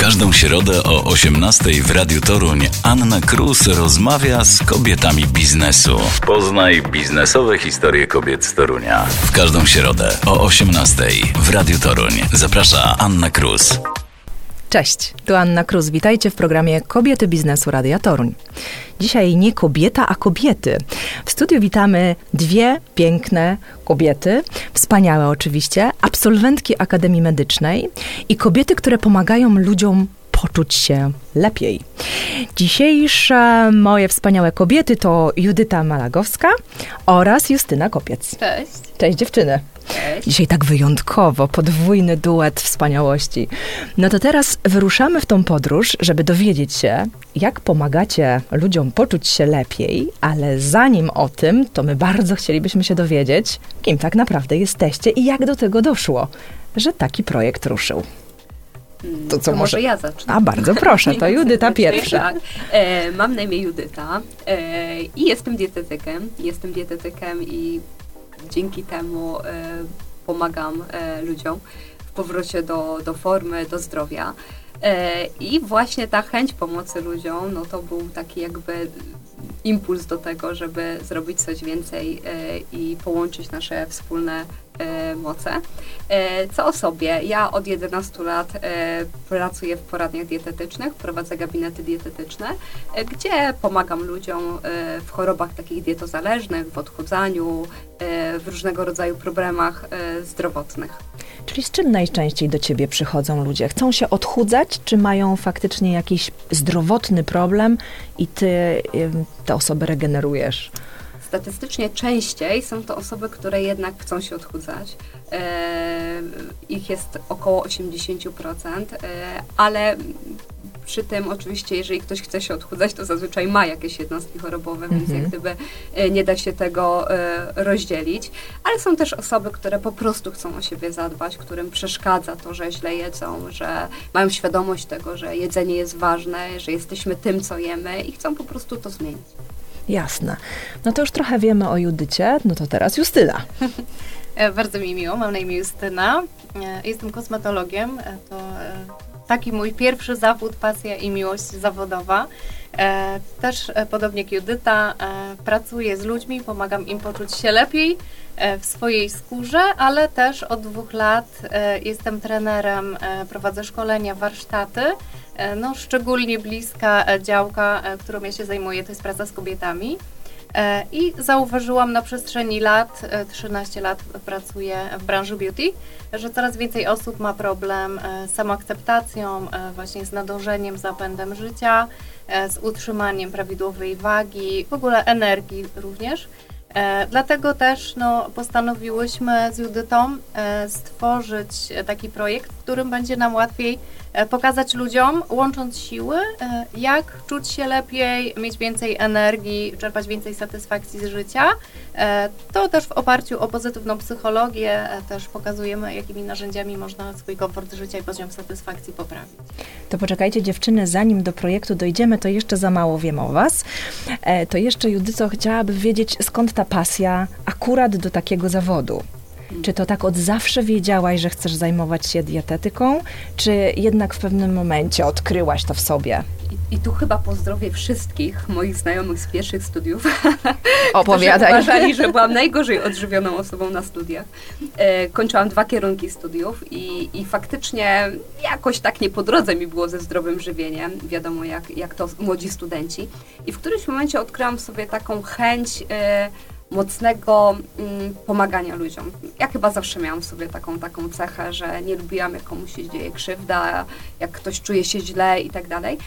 każdą środę o 18 w Radiu Toruń Anna Krus rozmawia z kobietami biznesu. Poznaj biznesowe historie kobiet z Torunia. W każdą środę o 18 w Radiu Toruń zaprasza Anna Krus. Cześć, tu Anna Krus. Witajcie w programie Kobiety Biznesu Radia Toruń. Dzisiaj nie kobieta, a kobiety. W studiu witamy dwie piękne kobiety, wspaniałe oczywiście, absolwentki Akademii Medycznej i kobiety, które pomagają ludziom poczuć się lepiej. Dzisiejsze moje wspaniałe kobiety to Judyta Malagowska oraz Justyna Kopiec. Cześć. Cześć dziewczyny. Dzisiaj tak wyjątkowo, podwójny duet wspaniałości. No to teraz wyruszamy w tą podróż, żeby dowiedzieć się, jak pomagacie ludziom poczuć się lepiej, ale zanim o tym, to my bardzo chcielibyśmy się dowiedzieć, kim tak naprawdę jesteście i jak do tego doszło, że taki projekt ruszył. To co, może... może ja zacznę? A bardzo proszę, to Judyta pierwsza. Tak. E, mam na imię Judyta e, i jestem dietetykiem. Jestem dietetykiem i dzięki temu e, pomagam e, ludziom w powrocie do, do formy, do zdrowia. E, I właśnie ta chęć pomocy ludziom, no to był taki jakby impuls do tego, żeby zrobić coś więcej i połączyć nasze wspólne moce. Co o sobie, ja od 11 lat pracuję w poradniach dietetycznych, prowadzę gabinety dietetyczne, gdzie pomagam ludziom w chorobach takich dietozależnych, w odchudzaniu, w różnego rodzaju problemach zdrowotnych. Czyli z czym najczęściej do ciebie przychodzą ludzie? Chcą się odchudzać, czy mają faktycznie jakiś zdrowotny problem i ty te osoby regenerujesz? Statystycznie częściej są to osoby, które jednak chcą się odchudzać. E, ich jest około 80%, e, ale przy tym oczywiście, jeżeli ktoś chce się odchudzać, to zazwyczaj ma jakieś jednostki chorobowe, więc jak mhm. gdyby e, nie da się tego rozdzielić. Ale są też osoby, które po prostu chcą o siebie zadbać, którym przeszkadza to, że źle jedzą, że mają świadomość tego, że jedzenie jest ważne, że jesteśmy tym, co jemy i chcą po prostu to zmienić. Jasne. No to już trochę wiemy o Judycie, no to teraz Justyna. E, bardzo mi miło, mam na imię Justyna. Jestem kosmetologiem. To taki mój pierwszy zawód, pasja i miłość zawodowa. E, też e, podobnie jak Judyta, e, pracuję z ludźmi, pomagam im poczuć się lepiej w swojej skórze, ale też od dwóch lat jestem trenerem, prowadzę szkolenia, warsztaty. No, szczególnie bliska działka, którą ja się zajmuję, to jest praca z kobietami. E, I zauważyłam na przestrzeni lat, 13 e, lat pracuję w branży beauty, że coraz więcej osób ma problem e, z samoakceptacją, właśnie z nadążeniem, zapędem życia, z utrzymaniem prawidłowej wagi, w ogóle energii również. Dlatego też no, postanowiłyśmy z Judytą stworzyć taki projekt, w którym będzie nam łatwiej E, pokazać ludziom, łącząc siły, e, jak czuć się lepiej, mieć więcej energii, czerpać więcej satysfakcji z życia. E, to też w oparciu o pozytywną psychologię też pokazujemy, jakimi narzędziami można swój komfort życia i poziom satysfakcji poprawić. To poczekajcie dziewczyny, zanim do projektu dojdziemy, to jeszcze za mało wiem o Was. To jeszcze Judyco chciałaby wiedzieć, skąd ta pasja akurat do takiego zawodu? Czy to tak od zawsze wiedziałaś, że chcesz zajmować się dietetyką, czy jednak w pewnym momencie odkryłaś to w sobie? I, I, tu chyba pozdrowię wszystkich moich znajomych z pierwszych studiów. Opowiadaj. uważali, że byłam najgorzej odżywioną osobą na studiach. E, kończyłam dwa kierunki studiów i, i faktycznie jakoś tak nie po drodze mi było ze zdrowym żywieniem. Wiadomo, jak, jak to młodzi studenci. I w którymś momencie odkryłam sobie taką chęć... E, mocnego mm, pomagania ludziom. Ja chyba zawsze miałam w sobie taką, taką cechę, że nie lubiłam, jak komuś się dzieje krzywda, jak ktoś czuje się źle i tak dalej.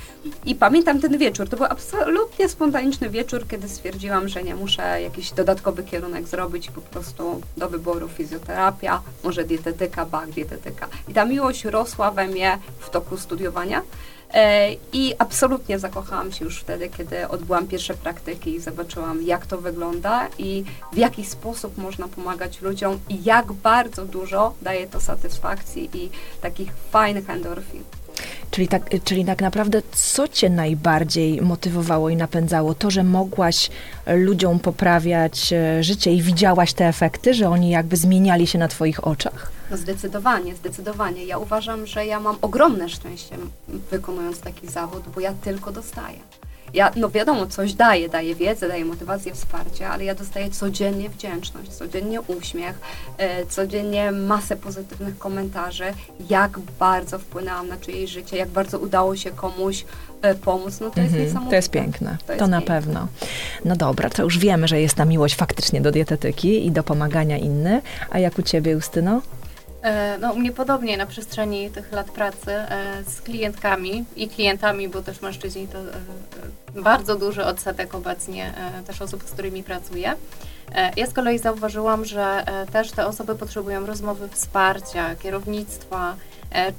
I pamiętam ten wieczór. To był absolutnie spontaniczny wieczór, kiedy stwierdziłam, że nie muszę jakiś dodatkowy kierunek zrobić, po prostu do wyboru fizjoterapia, może dietetyka, bak, dietetyka. I ta miłość rosła we mnie w toku studiowania. E, I absolutnie zakochałam się już wtedy, kiedy odbyłam pierwsze praktyki i zobaczyłam, jak to wygląda i w jaki sposób można pomagać ludziom i jak bardzo dużo daje to satysfakcji i takich fajnych endorfin. Czyli tak, czyli tak naprawdę, co cię najbardziej motywowało i napędzało? To, że mogłaś ludziom poprawiać e, życie i widziałaś te efekty, że oni jakby zmieniali się na twoich oczach? No zdecydowanie, zdecydowanie. Ja uważam, że ja mam ogromne szczęście wykonując taki zawód, bo ja tylko dostaję. Ja, no wiadomo, coś daję, daję wiedzę, daję motywację, wsparcie, ale ja dostaję codziennie wdzięczność, codziennie uśmiech, e, codziennie masę pozytywnych komentarzy, jak bardzo wpłynęłam na czyjeś życie, jak bardzo udało się komuś e, pomóc, no to jest Mhm, niesamowite. To jest piękne, to, To jest na piękne. pewno. No dobra, to już wiemy, że jest ta miłość faktycznie do dietetyki i do pomagania innym. A jak u ciebie, Justyno? E, No, u mnie podobnie na przestrzeni tych lat pracy e, z klientkami i klientami, bo też mężczyźni to e, bardzo duży odsetek obecnie też osób, z którymi pracuję. Ja z kolei zauważyłam, że też te osoby potrzebują rozmowy wsparcia, kierownictwa,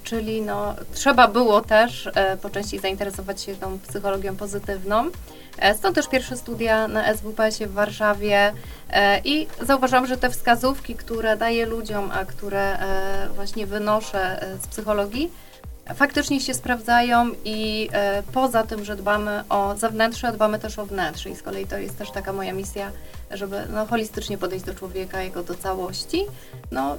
czyli no, trzeba było też po części zainteresować się tą psychologią pozytywną. E, Stąd też pierwsze studia na SWPS-ie w Warszawie e, i zauważyłam, że te wskazówki, które daję ludziom, a które e, właśnie wynoszę z psychologii, faktycznie się sprawdzają i poza tym, że dbamy o zewnętrzne, dbamy też o wnętrze i z kolei to jest też taka moja misja, żeby no, holistycznie podejść do człowieka jako do całości. No,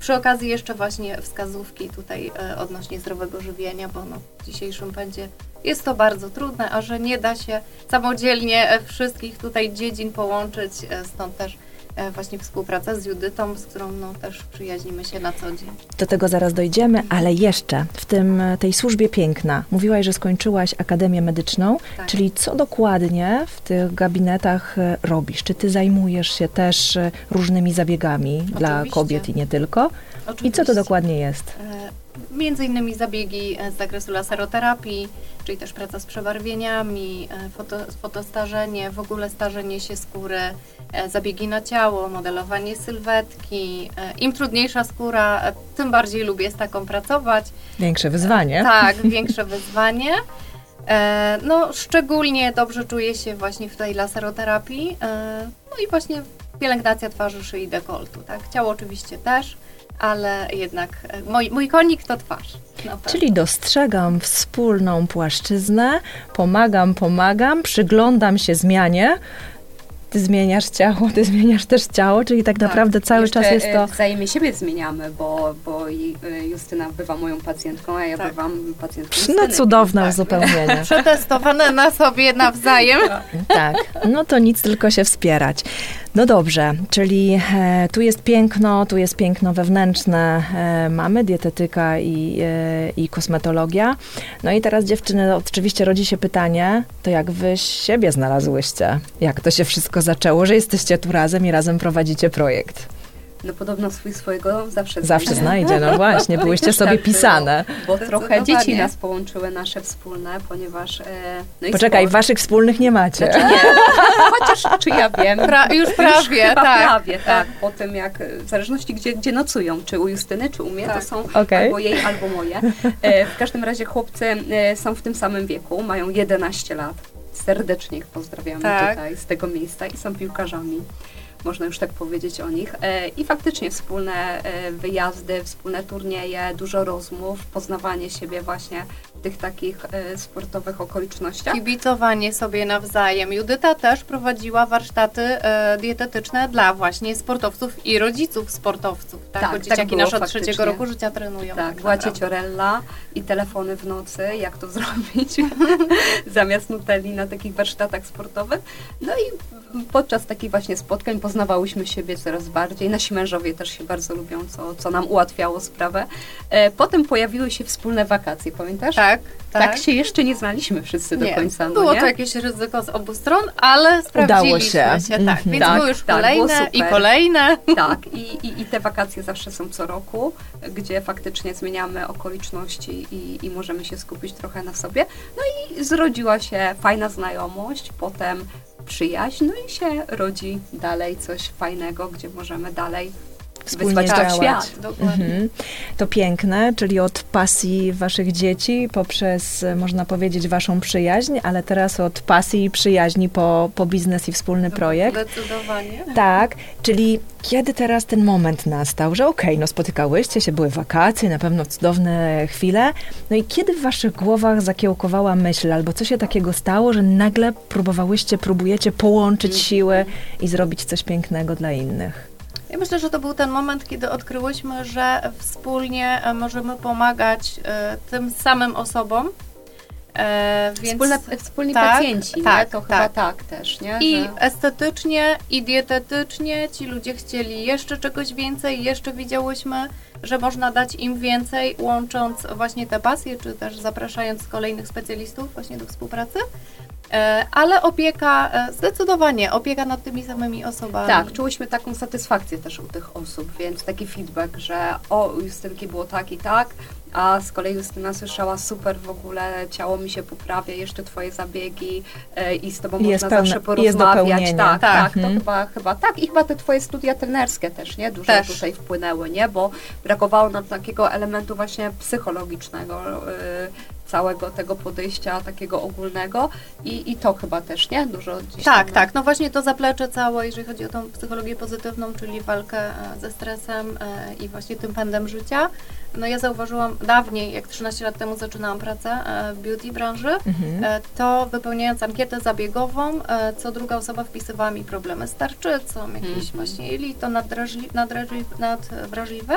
przy okazji jeszcze właśnie wskazówki tutaj e, odnośnie zdrowego żywienia, bo no, w dzisiejszym pędzie jest to bardzo trudne, a że nie da się samodzielnie e, wszystkich tutaj dziedzin połączyć, e, stąd też właśnie współpraca z Judytą, z którą no, też przyjaźnimy się na co dzień. Do tego zaraz dojdziemy, ale jeszcze w tym, tej służbie piękna. Mówiłaś, że skończyłaś Akademię Medyczną, Tak. czyli co dokładnie w tych gabinetach e, robisz? Czy ty zajmujesz się też e, różnymi zabiegami dla Oczywiście. kobiet i nie tylko? I co to Oczywiście. dokładnie jest? Między innymi zabiegi e, z zakresu laseroterapii, czyli też praca z przebarwieniami, e, foto, fotostarzenie, w ogóle starzenie się skóry, e, zabiegi na ciało, modelowanie sylwetki. Im trudniejsza skóra, tym bardziej lubię z taką pracować. Większe wyzwanie. Tak, większe wyzwanie. No, szczególnie dobrze czuję się właśnie w tej laseroterapii. No i właśnie pielęgnacja twarzy, szyi, dekoltu. Tak? Ciało oczywiście też, ale jednak e, mój, mój konik to twarz. Czyli dostrzegam wspólną płaszczyznę, pomagam, pomagam, przyglądam się zmianie. Ty zmieniasz ciało, ty zmieniasz też ciało, czyli tak naprawdę cały Jeszcze, czas jest e, to. Wzajemnie siebie zmieniamy, bo, bo e, Justyna bywa moją pacjentką, a ja Tak. bywam pacjentką No Justyny. cudowne Tak. uzupełnienie. Przetestowane na sobie nawzajem. Tak, no to nic, tylko się wspierać. No dobrze, czyli e, tu jest piękno, tu jest piękno wewnętrzne, e, mamy dietetyka i, e, i kosmetologia. No i teraz dziewczyny, oczywiście rodzi się pytanie, to jak wy siebie znalazłyście? Jak to się wszystko zaczęło, że jesteście tu razem i razem prowadzicie projekt? No podobno swój swojego zawsze Zawsze znajdzie. znajdzie, no właśnie, byłyście Też sobie tak było, pisane. Bo trochę dzieci nas połączyły, nasze wspólne, ponieważ... E, no i Poczekaj, sport. waszych wspólnych nie macie. Znaczy nie, chociaż czy ja wiem. Pra, już prawie, chyba tak. prawie, tak. Po tym jak, w zależności gdzie, gdzie nocują, czy u Justyny, czy u mnie, Tak. to są Okej. albo jej, albo moje. E, w każdym razie chłopcy e, są w tym samym wieku, mają 11 lat. Serdecznie ich pozdrawiamy Tak. tutaj z tego miejsca i są piłkarzami. Można już tak powiedzieć o nich. E, I faktycznie wspólne e, wyjazdy, wspólne turnieje, dużo rozmów, poznawanie siebie właśnie tych takich e, sportowych okolicznościach. Kibicowanie sobie nawzajem. Judyta też prowadziła warsztaty e, dietetyczne dla właśnie sportowców i rodziców sportowców. Tak, Tak, bo tak dzieciaki było nasze faktycznie. trzeciego roku życia trenują. Tak, była naprawdę. cieciorella i telefony w nocy, jak to zrobić zamiast nutelli na takich warsztatach sportowych. No i podczas takich właśnie spotkań poznawałyśmy siebie coraz bardziej. Nasi mężowie też się bardzo lubią, co, co nam ułatwiało sprawę. E, potem pojawiły się wspólne wakacje, pamiętasz? Tak, tak. Tak się jeszcze nie znaliśmy wszyscy do nie, końca, no było nie? to jakieś ryzyko z obu stron, ale sprawdziliśmy się. się. tak, Mhm. więc Tak, były już tak, było kolejne i kolejne. Tak, i, i, i te wakacje zawsze są co roku, gdzie faktycznie zmieniamy okoliczności i, i możemy się skupić trochę na sobie. No i zrodziła się fajna znajomość, potem przyjaźń, no i się rodzi dalej coś fajnego, gdzie możemy dalej wspólnie działać. świat. Mhm. To piękne, czyli od pasji waszych dzieci poprzez, można powiedzieć, waszą przyjaźń, ale teraz od pasji i przyjaźni po, po biznes i wspólny projekt. Zdecydowanie. Tak, czyli kiedy teraz ten moment nastał, że okej, no spotykałyście się, były wakacje, na pewno cudowne chwile, no i kiedy w waszych głowach zakiełkowała myśl, albo co się takiego stało, że nagle próbowałyście, próbujecie połączyć siły i zrobić coś pięknego dla innych? Ja myślę, że to był ten moment, kiedy odkryłyśmy, że wspólnie e, możemy pomagać e, tym samym osobom. E, więc Wspólne, wspólni tak, pacjenci, tak, nie? To chyba tak. tak też, nie? I Że- estetycznie, i dietetycznie ci ludzie chcieli jeszcze czegoś więcej, jeszcze widziałyśmy, że można dać im więcej, łącząc właśnie te pasje, czy też zapraszając kolejnych specjalistów właśnie do współpracy. E, Ale opieka, e, zdecydowanie, opieka nad tymi samymi osobami. Tak, czułyśmy taką satysfakcję też u tych osób, więc taki feedback, że o, u Justynki było tak i tak, a z kolei Justyna słyszała super w ogóle, ciało mi się poprawia, jeszcze twoje zabiegi e, i z tobą Jest można zawsze pełne- jest porozmawiać. dopełnienie. tak, Tak. tak, to Mhm. chyba, chyba tak. I chyba te twoje studia trenerskie też, nie? Dużo Też. tutaj wpłynęły, nie? Bo brakowało nam takiego elementu właśnie psychologicznego, całego tego podejścia takiego ogólnego i, i to chyba też, nie? Dużo gdzieś Tak, tam, tak. No właśnie to zaplecze całe, jeżeli chodzi o tą psychologię pozytywną, czyli walkę e, ze stresem e, i właśnie tym pędem życia. No ja zauważyłam dawniej, jak 13 lat temu zaczynałam pracę e, w beauty branży, Mhm. e, to wypełniając ankietę zabiegową, e, co druga osoba wpisywała mi problemy z tarczycą, jakieś Mhm. właśnie jelito naddrażli, naddrażli, nadwrażliwe.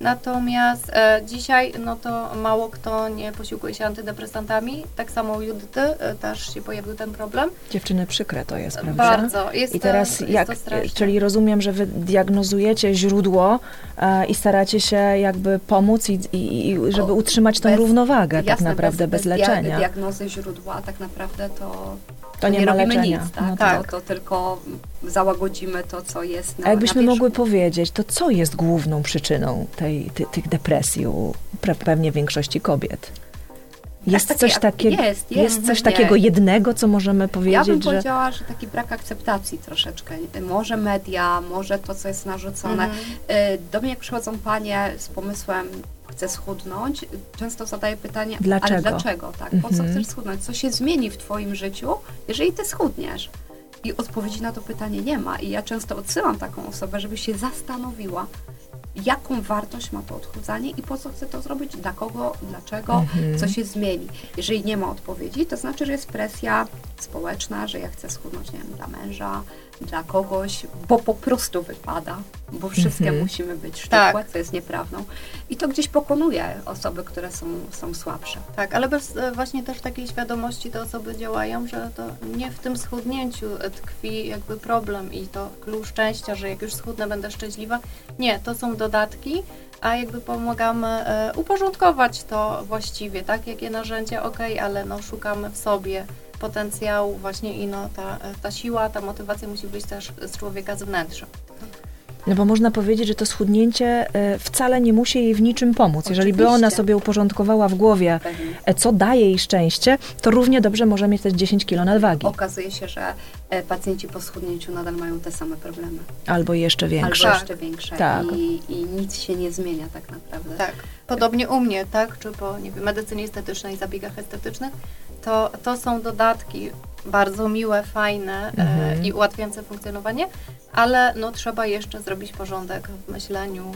Natomiast dzisiaj, no to mało kto nie posiłkuje się antydepresantami. Tak samo u Judyty też się pojawił ten problem. Dziewczyny, przykre to jest, prawda? Bardzo. Jest I teraz to, jak, jest to czyli rozumiem, że wy diagnozujecie źródło e, i staracie się jakby pomóc i, i, i żeby O, utrzymać tą bez- równowagę tak Jasne, naprawdę bez, dia- leczenia. diagnozy źródła tak naprawdę to, to nie, ma robimy leczenia. nic, tak? No To, tak. to tylko załagodzimy to, co jest na A jakbyśmy na mogły powiedzieć, to co jest główną przyczyną tej, ty, tych depresji u pewnie większości kobiet? Jest takie- coś takiego, jest, jest jest, coś takiego jednego, co możemy powiedzieć, Ja bym że powiedziała, że taki brak akceptacji troszeczkę. Może media, może to, co jest narzucone. Mhm. Y, Do mnie jak przychodzą panie z pomysłem chcę schudnąć, często zadaję pytanie, Dlaczego? ale dlaczego? Tak? Po co Mhm. chcesz schudnąć? Co się zmieni w twoim życiu, jeżeli ty schudniesz? I odpowiedzi na to pytanie nie ma. I ja często odsyłam taką osobę, żeby się zastanowiła, jaką wartość ma to odchudzanie i po co chce to zrobić, dla kogo, dlaczego, Mhm. co się zmieni. Jeżeli nie ma odpowiedzi, to znaczy, że jest presja społeczna, że ja chcę schudnąć, nie wiem, dla męża, dla kogoś, bo po prostu wypada, bo wszystkie Mhm. musimy być sztukłe, Tak. co jest nieprawdą. I to gdzieś pokonuje osoby, które są, są słabsze. Tak, ale bez e, właśnie też takiej świadomości te osoby działają, że to nie w tym schudnięciu tkwi jakby problem i to klucz szczęścia, że jak już schudnę, będę szczęśliwa. Nie, to są dodatki, a jakby pomagamy e, uporządkować to właściwie, tak? Jakie narzędzia, ok, ale no szukamy w sobie potencjału właśnie i no ta, ta siła, ta motywacja musi być też z człowieka z wnętrza. No bo można powiedzieć, że to schudnięcie e, wcale nie musi jej w niczym pomóc. Jeżeli by ona Oczywiście. sobie uporządkowała w głowie, Pewnie. e, co daje jej szczęście, to równie dobrze może mieć też 10 kilo nadwagi. Okazuje się, że e, pacjenci po schudnięciu nadal mają te same problemy. Albo jeszcze większe. Albo jeszcze większe. Tak. I, I nic się nie zmienia tak naprawdę. Tak. Podobnie u mnie, tak? Czy po nie wiem, medycynie estetycznej, zabiegach estetycznych, to, to są dodatki bardzo miłe, fajne e, Mhm. i ułatwiające funkcjonowanie, ale no trzeba jeszcze zrobić porządek w myśleniu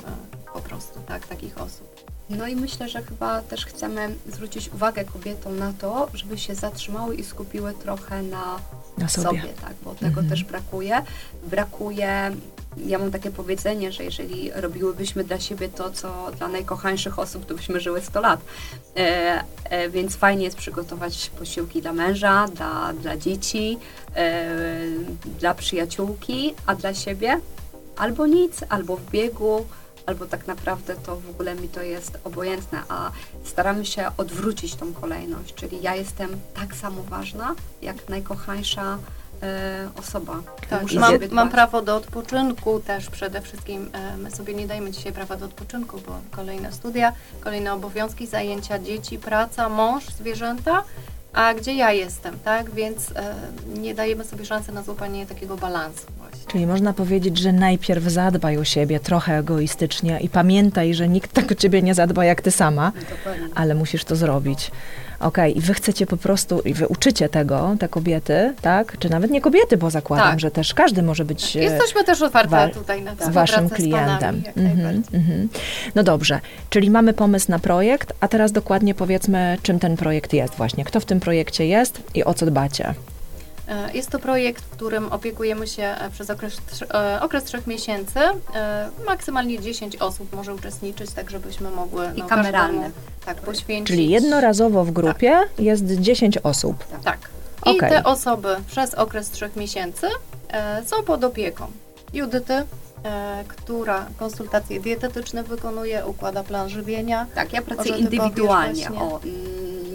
e, po prostu, tak, takich osób. No i myślę, że chyba też chcemy zwrócić uwagę kobietom na to, żeby się zatrzymały i skupiły trochę na Na sobie. sobie, tak, bo tego Mhm. też brakuje. Brakuje, ja mam takie powiedzenie, że jeżeli robiłybyśmy dla siebie to, co dla najkochańszych osób, to byśmy żyły 100 lat. E, e, więc fajnie jest przygotować posiłki dla męża, dla, dla dzieci, e, dla przyjaciółki, a dla siebie albo nic, albo w biegu, albo tak naprawdę to w ogóle mi to jest obojętne, a staramy się odwrócić tą kolejność, czyli ja jestem tak samo ważna, jak najkochańsza osoba. Tak, mam, mam prawo do odpoczynku też przede wszystkim. e, My sobie nie dajemy dzisiaj prawa do odpoczynku, bo kolejne studia, kolejne obowiązki, zajęcia dzieci, praca, mąż, zwierzęta, a gdzie ja jestem, tak? Więc e, nie dajemy sobie szansy na złapanie takiego balansu właśnie. Czyli można powiedzieć, że najpierw zadbaj o siebie trochę egoistycznie i pamiętaj, że nikt tak o ciebie nie zadba jak ty sama, Dokładnie. ale musisz to zrobić. Okej, i wy chcecie po prostu, i wy uczycie tego, te kobiety, tak? Czy nawet nie kobiety, bo zakładam, Tak. że też każdy może być e, Jesteśmy też otwarte wa- tutaj na z waszym z klientem. panami, jak Mhm, najbardziej. mhm. No dobrze, czyli mamy pomysł na projekt, a teraz dokładnie powiedzmy, czym ten projekt jest właśnie. Kto w tym projekcie jest i o co dbacie? E, Jest to projekt, w którym opiekujemy się e, przez okres, e, okres trzech miesięcy. Maksymalnie 10 osób może uczestniczyć, tak żebyśmy mogły I no, kameralny. każdemu, tak, poświęcić. Czyli jednorazowo w grupie jest 10 osób. Tak. I Okej. te osoby przez okres trzech miesięcy są pod opieką Judyty, która konsultacje dietetyczne wykonuje, układa plan żywienia. Tak, ja pracuję Może indywidualnie, o,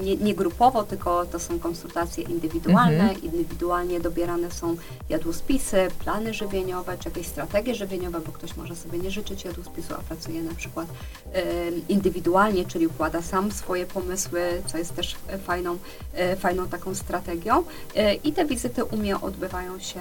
nie, nie grupowo, tylko to są konsultacje indywidualne. Mhm. Indywidualnie dobierane są jadłospisy, plany żywieniowe, czy jakieś strategie żywieniowe, bo ktoś może sobie nie życzyć jadłospisu, a pracuje na przykład indywidualnie, czyli układa sam swoje pomysły, co jest też e, fajną, e, fajną taką strategią. E, I te wizyty u mnie odbywają się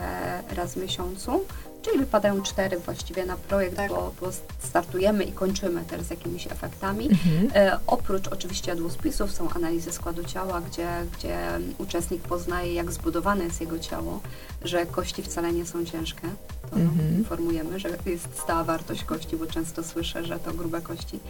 raz w miesiącu. Czyli wypadają cztery właściwie na projekt, Tak. bo, bo startujemy i kończymy też z jakimiś efektami. Mhm. E, oprócz oczywiście jadłospisów są analizy składu ciała, gdzie, gdzie uczestnik poznaje, jak zbudowane jest jego ciało, że kości wcale nie są ciężkie. Mhm. informujemy, że jest stała wartość kości, bo często słyszę, że to grube kości.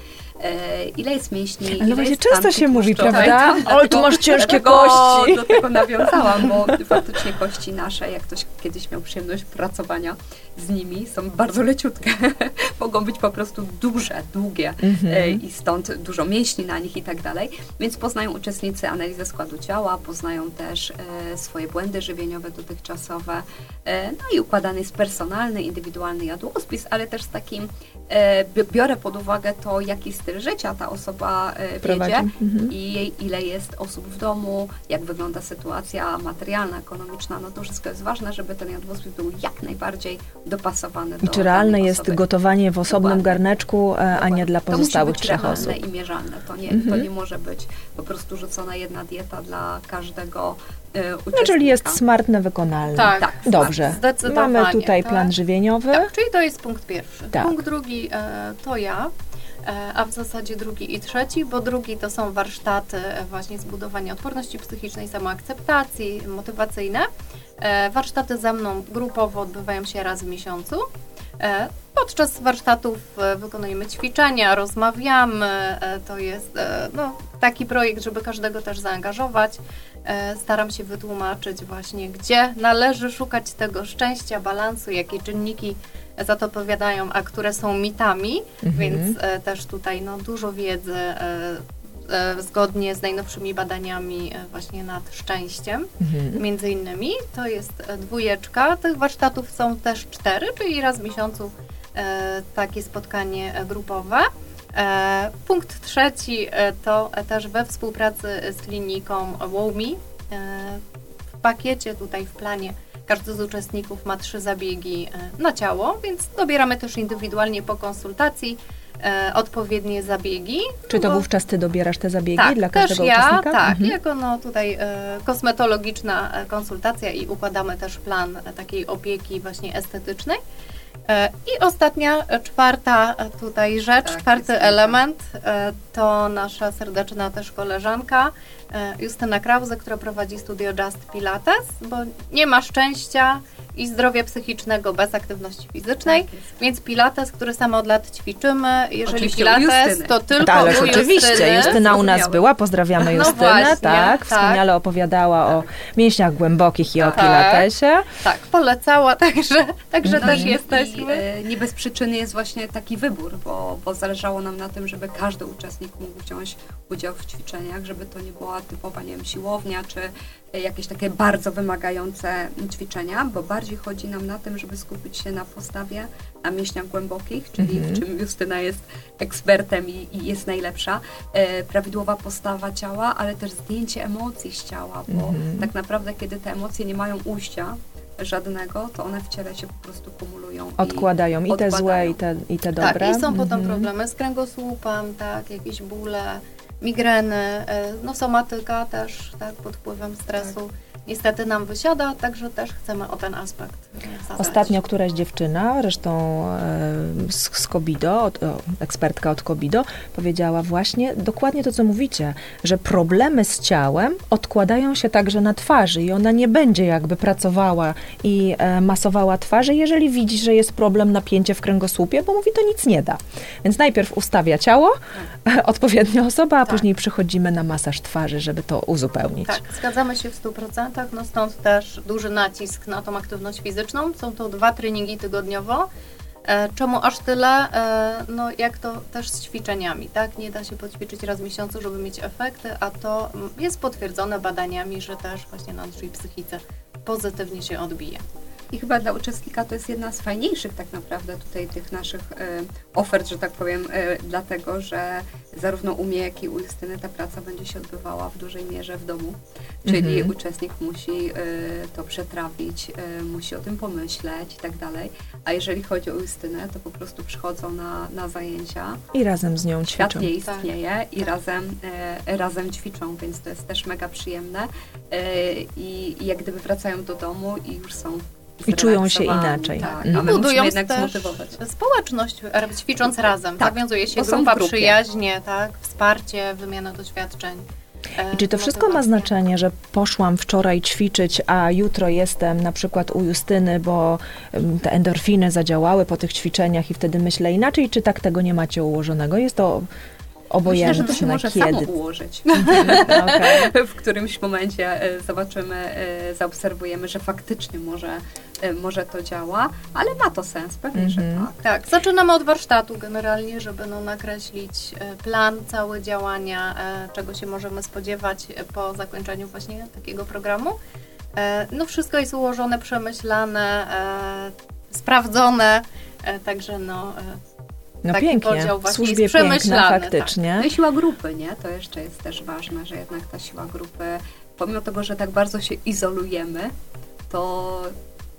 E, ile jest mięśni? Ale ile właśnie jest często się mówi, prawda? Tak, Ale tu masz ciężkie kości. Do tego nawiązałam, bo faktycznie kości nasze, jak ktoś kiedyś miał przyjemność pracowania z nimi, są bardzo leciutkie. Mogą być po prostu duże, długie Mhm. e, i stąd dużo mięśni na nich i tak dalej. Więc poznają uczestnicy analizę składu ciała, poznają też e, swoje błędy żywieniowe dotychczasowe. E, no i układany jest personalny, indywidualny jadłospis, ale też z takim e, bi- biorę pod uwagę to, jaki styl życia ta osoba e, wiedzie Mhm. i ile jest osób w domu, jak wygląda sytuacja materialna, ekonomiczna. No to wszystko jest ważne, żeby ten jadłospis był jak najbardziej dopasowany I do czy realne jest osoby. gotowanie w osobnym Dokładnie. garneczku, e, a nie dla To musi pozostałych być trzech realne osób? i mierzalne. To nie, to Mhm. nie może być po prostu rzucona jedna dieta dla każdego uczestnika. No, czyli jest smartne, wykonalne. Tak, Tak, Dobrze. Zdecydowanie, Mamy tutaj tak. plan żywieniowy. Tak, czyli to jest punkt pierwszy. Tak. Punkt drugi e, to ja, e, a w zasadzie drugi i trzeci, bo drugi to są warsztaty e, właśnie zbudowania odporności psychicznej, samoakceptacji, motywacyjne. E, warsztaty ze mną grupowo odbywają się raz w miesiącu. Podczas warsztatów wykonujemy ćwiczenia, rozmawiamy. To jest no, taki projekt, żeby każdego też zaangażować. E, staram się wytłumaczyć właśnie, gdzie należy szukać tego szczęścia, balansu, jakie czynniki za to odpowiadają, a które są mitami, Mhm. więc e, też tutaj no, dużo wiedzy e, zgodnie z najnowszymi badaniami właśnie nad szczęściem. Mhm. Między innymi to jest dwójeczka. Tych warsztatów są też cztery, czyli raz w miesiącu takie spotkanie grupowe. E, punkt trzeci e, to też we współpracy z kliniką WOMI. E, w pakiecie tutaj w planie każdy z uczestników ma trzy zabiegi na ciało, więc dobieramy też indywidualnie po konsultacji odpowiednie zabiegi. Czy to bo- wówczas ty dobierasz te zabiegi tak, dla też każdego ja, uczestnika? tak, Mhm. jako no tutaj kosmetologiczna konsultacja i układamy też plan takiej opieki właśnie estetycznej. E, I ostatnia, e, czwarta e, tutaj rzecz, Tak, czwarty element to nasza serdeczna też koleżanka Justyna Krause, która prowadzi studio Just Pilates, bo nie ma szczęścia i zdrowia psychicznego bez aktywności fizycznej, Tak więc Pilates, który sama od lat ćwiczymy, jeżeli Oczywiście Pilates, to tylko Tak, ależ u oczywiście, Justyny. Justyna u nas była, pozdrawiamy No Justynę, właśnie, tak, tak. wspaniale opowiadała o mięśniach głębokich i o Tak. pilatesie. Tak, polecała, także, także Mhm. też i, jesteśmy. I, e, nie bez przyczyny jest właśnie taki wybór, bo, bo zależało nam na tym, żeby każdy uczestnik mógł wziąć udział w ćwiczeniach, żeby to nie była typowa, nie wiem, siłownia, czy e, jakieś takie bardzo wymagające ćwiczenia, bo bardziej chodzi nam na tym, żeby skupić się na postawie, na mięśniach głębokich, czyli Mhm. w czym Justyna jest ekspertem i, i jest najlepsza, e, prawidłowa postawa ciała, ale też zdjęcie emocji z ciała, bo Mhm. tak naprawdę, kiedy te emocje nie mają ujścia, żadnego, to one w ciele się po prostu kumulują. i- Odkładają i te odkładają. złe, i te, i te Tak, dobre. i są potem Mhm. problemy z kręgosłupem, tak, jakieś bóle, migreny, e, no somatyka też, tak, pod wpływem stresu. Niestety nam wysiada, także też chcemy o ten aspekt zadbać. Ostatnio któraś dziewczyna, zresztą e, z, z Kobido, od, o, ekspertka od Kobido, powiedziała właśnie dokładnie to, co mówicie, że problemy z ciałem odkładają się także na twarzy i ona nie będzie jakby pracowała i e, masowała twarzy, jeżeli widzi, że jest problem napięcie w kręgosłupie, bo mówi, to nic nie da. Więc najpierw ustawia ciało, odpowiednia osoba, a Tak. później przychodzimy na masaż twarzy, żeby to uzupełnić. Tak, zgadzamy się w 100%, no stąd też duży nacisk na tą aktywność fizyczną. Są to dwa treningi tygodniowo. E, czemu aż tyle? E, no jak to też z ćwiczeniami, tak? Nie da się poćwiczyć raz w miesiącu, żeby mieć efekty, a to jest potwierdzone badaniami, że też właśnie na naszej psychice pozytywnie się odbija. I chyba dla uczestnika to jest jedna z fajniejszych tak naprawdę tutaj tych naszych e, ofert, że tak powiem, e, dlatego, że zarówno u mnie, jak i u Justyny ta praca będzie się odbywała w dużej mierze w domu. Czyli Mhm. uczestnik musi e, to przetrawić, e, musi o tym pomyśleć i tak dalej. A jeżeli chodzi o Justynę, to po prostu przychodzą na, na zajęcia, I razem z nią świat ćwiczą. nie istnieje i tak. razem, e, razem ćwiczą, więc to jest też mega przyjemne. E, i, I jak gdyby wracają do domu i już są I czują się inaczej. Tak, Mhm. a budują jednak też zmotywować. społeczność, e, ćwicząc razem. Tak, Zawiązuje się grupa, przyjaźnie, tak? Wsparcie, wymiana doświadczeń. e, I czy to wszystko ma znaczenie, że poszłam wczoraj ćwiczyć, a jutro jestem na przykład u Justyny, bo te endorfiny zadziałały po tych ćwiczeniach i wtedy myślę inaczej, czy tak tego nie macie ułożonego? Jest to obojętne, Myślę, że to się może samo kiedy. ułożyć. Okej. w którymś momencie e, zobaczymy, e, zaobserwujemy, że faktycznie może, e, może to działa, ale ma to sens, pewnie, że Mhm. tak. Tak, zaczynamy od warsztatu generalnie, żeby no, nakreślić plan, całe działania, czego się możemy spodziewać po zakończeniu właśnie takiego programu. No wszystko jest ułożone, przemyślane, sprawdzone, także no No Taki pięknie, podział w właśnie służbie piękna przemyślany, faktycznie. No i siła grupy, nie? To jeszcze jest też ważne, że jednak ta siła grupy, pomimo tego, że tak bardzo się izolujemy, to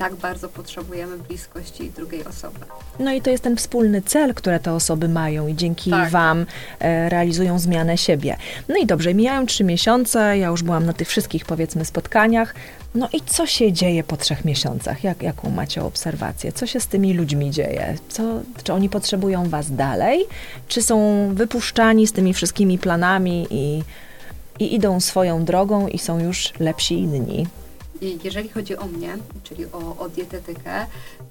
tak bardzo potrzebujemy bliskości drugiej osoby. No i to jest ten wspólny cel, które te osoby mają i dzięki Tak. Wam e, realizują zmianę siebie. No i dobrze, mijają trzy miesiące, ja już byłam na tych wszystkich, powiedzmy, spotkaniach. No i co się dzieje po trzech miesiącach? Jak, jaką macie obserwację? Co się z tymi ludźmi dzieje? Co, czy oni potrzebują Was dalej? Czy są wypuszczani z tymi wszystkimi planami i, i idą swoją drogą i są już lepsi inni? I jeżeli chodzi o mnie, czyli o, o dietetykę,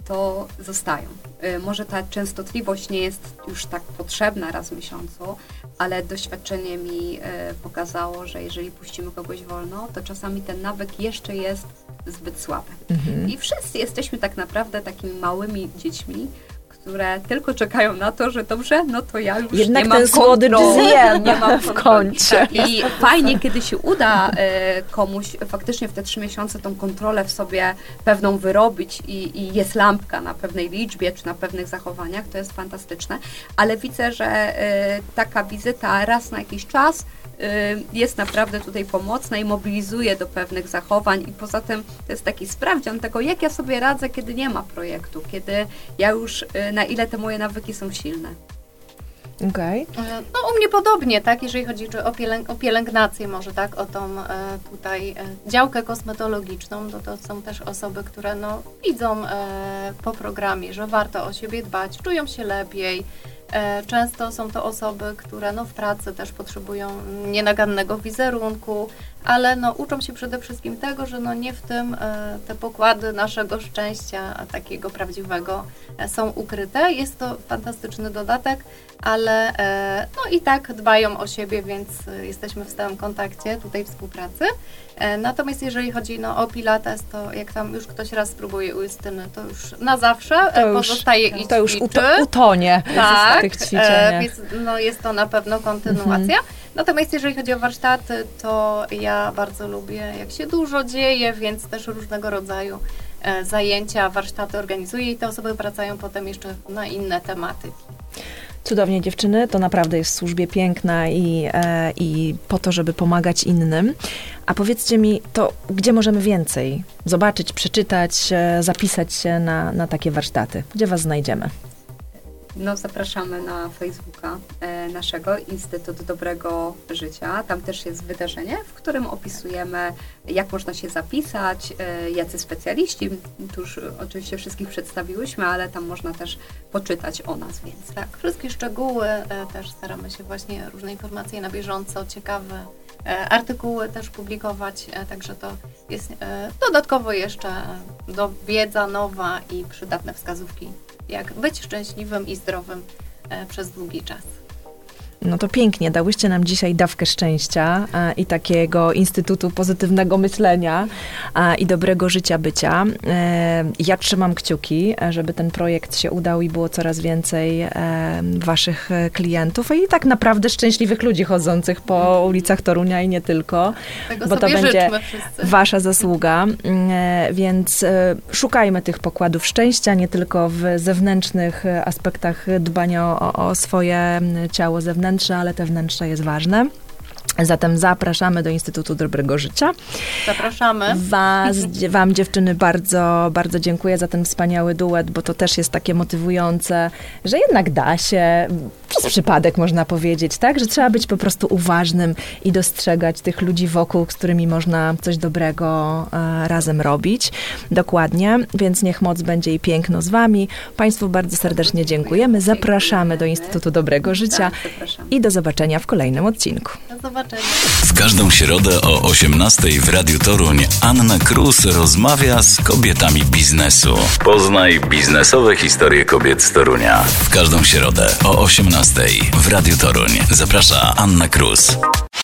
to zostają. Y, Może ta częstotliwość nie jest już tak potrzebna raz w miesiącu, ale doświadczenie mi y, pokazało, że jeżeli puścimy kogoś wolno, to czasami ten nawyk jeszcze jest zbyt słaby. Mhm. I wszyscy jesteśmy tak naprawdę takimi małymi dziećmi, które tylko czekają na to, że dobrze, no to ja już Jednak nie mam ten słodycz kontroli, zjem nie mam w kącie. Tak, I fajnie, kiedy się uda e, komuś faktycznie w te trzy miesiące tą kontrolę w sobie pewną wyrobić i, i jest lampka na pewnej liczbie czy na pewnych zachowaniach, to jest fantastyczne. Ale widzę, że e, taka wizyta raz na jakiś czas jest naprawdę tutaj pomocna i mobilizuje do pewnych zachowań i poza tym to jest taki sprawdzian tego, jak ja sobie radzę, kiedy nie ma projektu, kiedy ja już, y, na ile te moje nawyki są silne. E, No u mnie podobnie, tak, jeżeli chodzi o, pielęg, o pielęgnację może, tak, o tą e, tutaj e, działkę kosmetologiczną, to to są też osoby, które no widzą e, po programie, że warto o siebie dbać, czują się lepiej. E, często są to osoby, które no w pracy też potrzebują nienagannego wizerunku, ale no uczą się przede wszystkim tego, że no nie w tym e, te pokłady naszego szczęścia a takiego prawdziwego e, są ukryte. Jest to fantastyczny dodatek, ale e, no i tak dbają o siebie, więc jesteśmy w stałym kontakcie tutaj współpracy. Natomiast jeżeli chodzi no, o Pilates, to jak tam już ktoś raz spróbuje u Justyny, to już na zawsze To już- pozostaje i To już utonie Tak, w tych ćwiczeniach. więc no, jest to na pewno kontynuacja. Natomiast jeżeli chodzi o warsztaty, to ja bardzo lubię, jak się dużo dzieje, więc też różnego rodzaju e, zajęcia, warsztaty organizuję i te osoby wracają potem jeszcze na inne tematyki. Cudownie dziewczyny, to naprawdę jest w służbie piękna i, e, i po to, żeby pomagać innym. A powiedzcie mi, to gdzie możemy więcej zobaczyć, przeczytać, e, zapisać się na, na takie warsztaty? Gdzie was znajdziemy? No, zapraszamy na Facebooka e, naszego Instytut Dobrego Życia. Tam też jest wydarzenie, w którym opisujemy, jak można się zapisać, e, jacy specjaliści. Tu już oczywiście wszystkich przedstawiłyśmy, ale tam można też poczytać o nas więcej. Tak, wszystkie szczegóły e, też staramy się właśnie różne informacje na bieżąco, ciekawe artykuły też publikować, także to jest dodatkowo jeszcze do wiedza nowa i przydatne wskazówki, jak być szczęśliwym i zdrowym e, przez długi czas. No to pięknie, dałyście nam dzisiaj dawkę szczęścia e, i takiego instytutu pozytywnego myślenia e, i dobrego życia bycia. E, ja trzymam kciuki, e, żeby ten projekt się udał i było coraz więcej e, waszych klientów i tak naprawdę szczęśliwych ludzi chodzących po ulicach Torunia i nie tylko. Tego Bo to będzie wszyscy. Wasza zasługa, e, więc szukajmy tych pokładów szczęścia, nie tylko w zewnętrznych aspektach dbania o, o swoje m, ciało zewnętrzne, ale te wnętrze jest ważne. Zatem zapraszamy do Instytutu Dobrego Życia. Zapraszamy. Was, wam dziewczyny bardzo, bardzo dziękuję za ten wspaniały duet, bo to też jest takie motywujące, że jednak da się, przez przypadek można powiedzieć, tak? Że trzeba być po prostu uważnym i dostrzegać tych ludzi wokół, z którymi można coś dobrego e, razem robić. Dokładnie, więc niech moc będzie i piękno z wami. Państwu bardzo serdecznie dziękujemy. Zapraszamy do Instytutu Dobrego Życia Tak, i do zobaczenia w kolejnym odcinku. Zobaczenia. W każdą środę o 18 w Radiu Toruń Anna Krus rozmawia z kobietami biznesu. Poznaj biznesowe historie kobiet z Torunia. W każdą środę o 18 w Radiu Toruń zaprasza Anna Krus.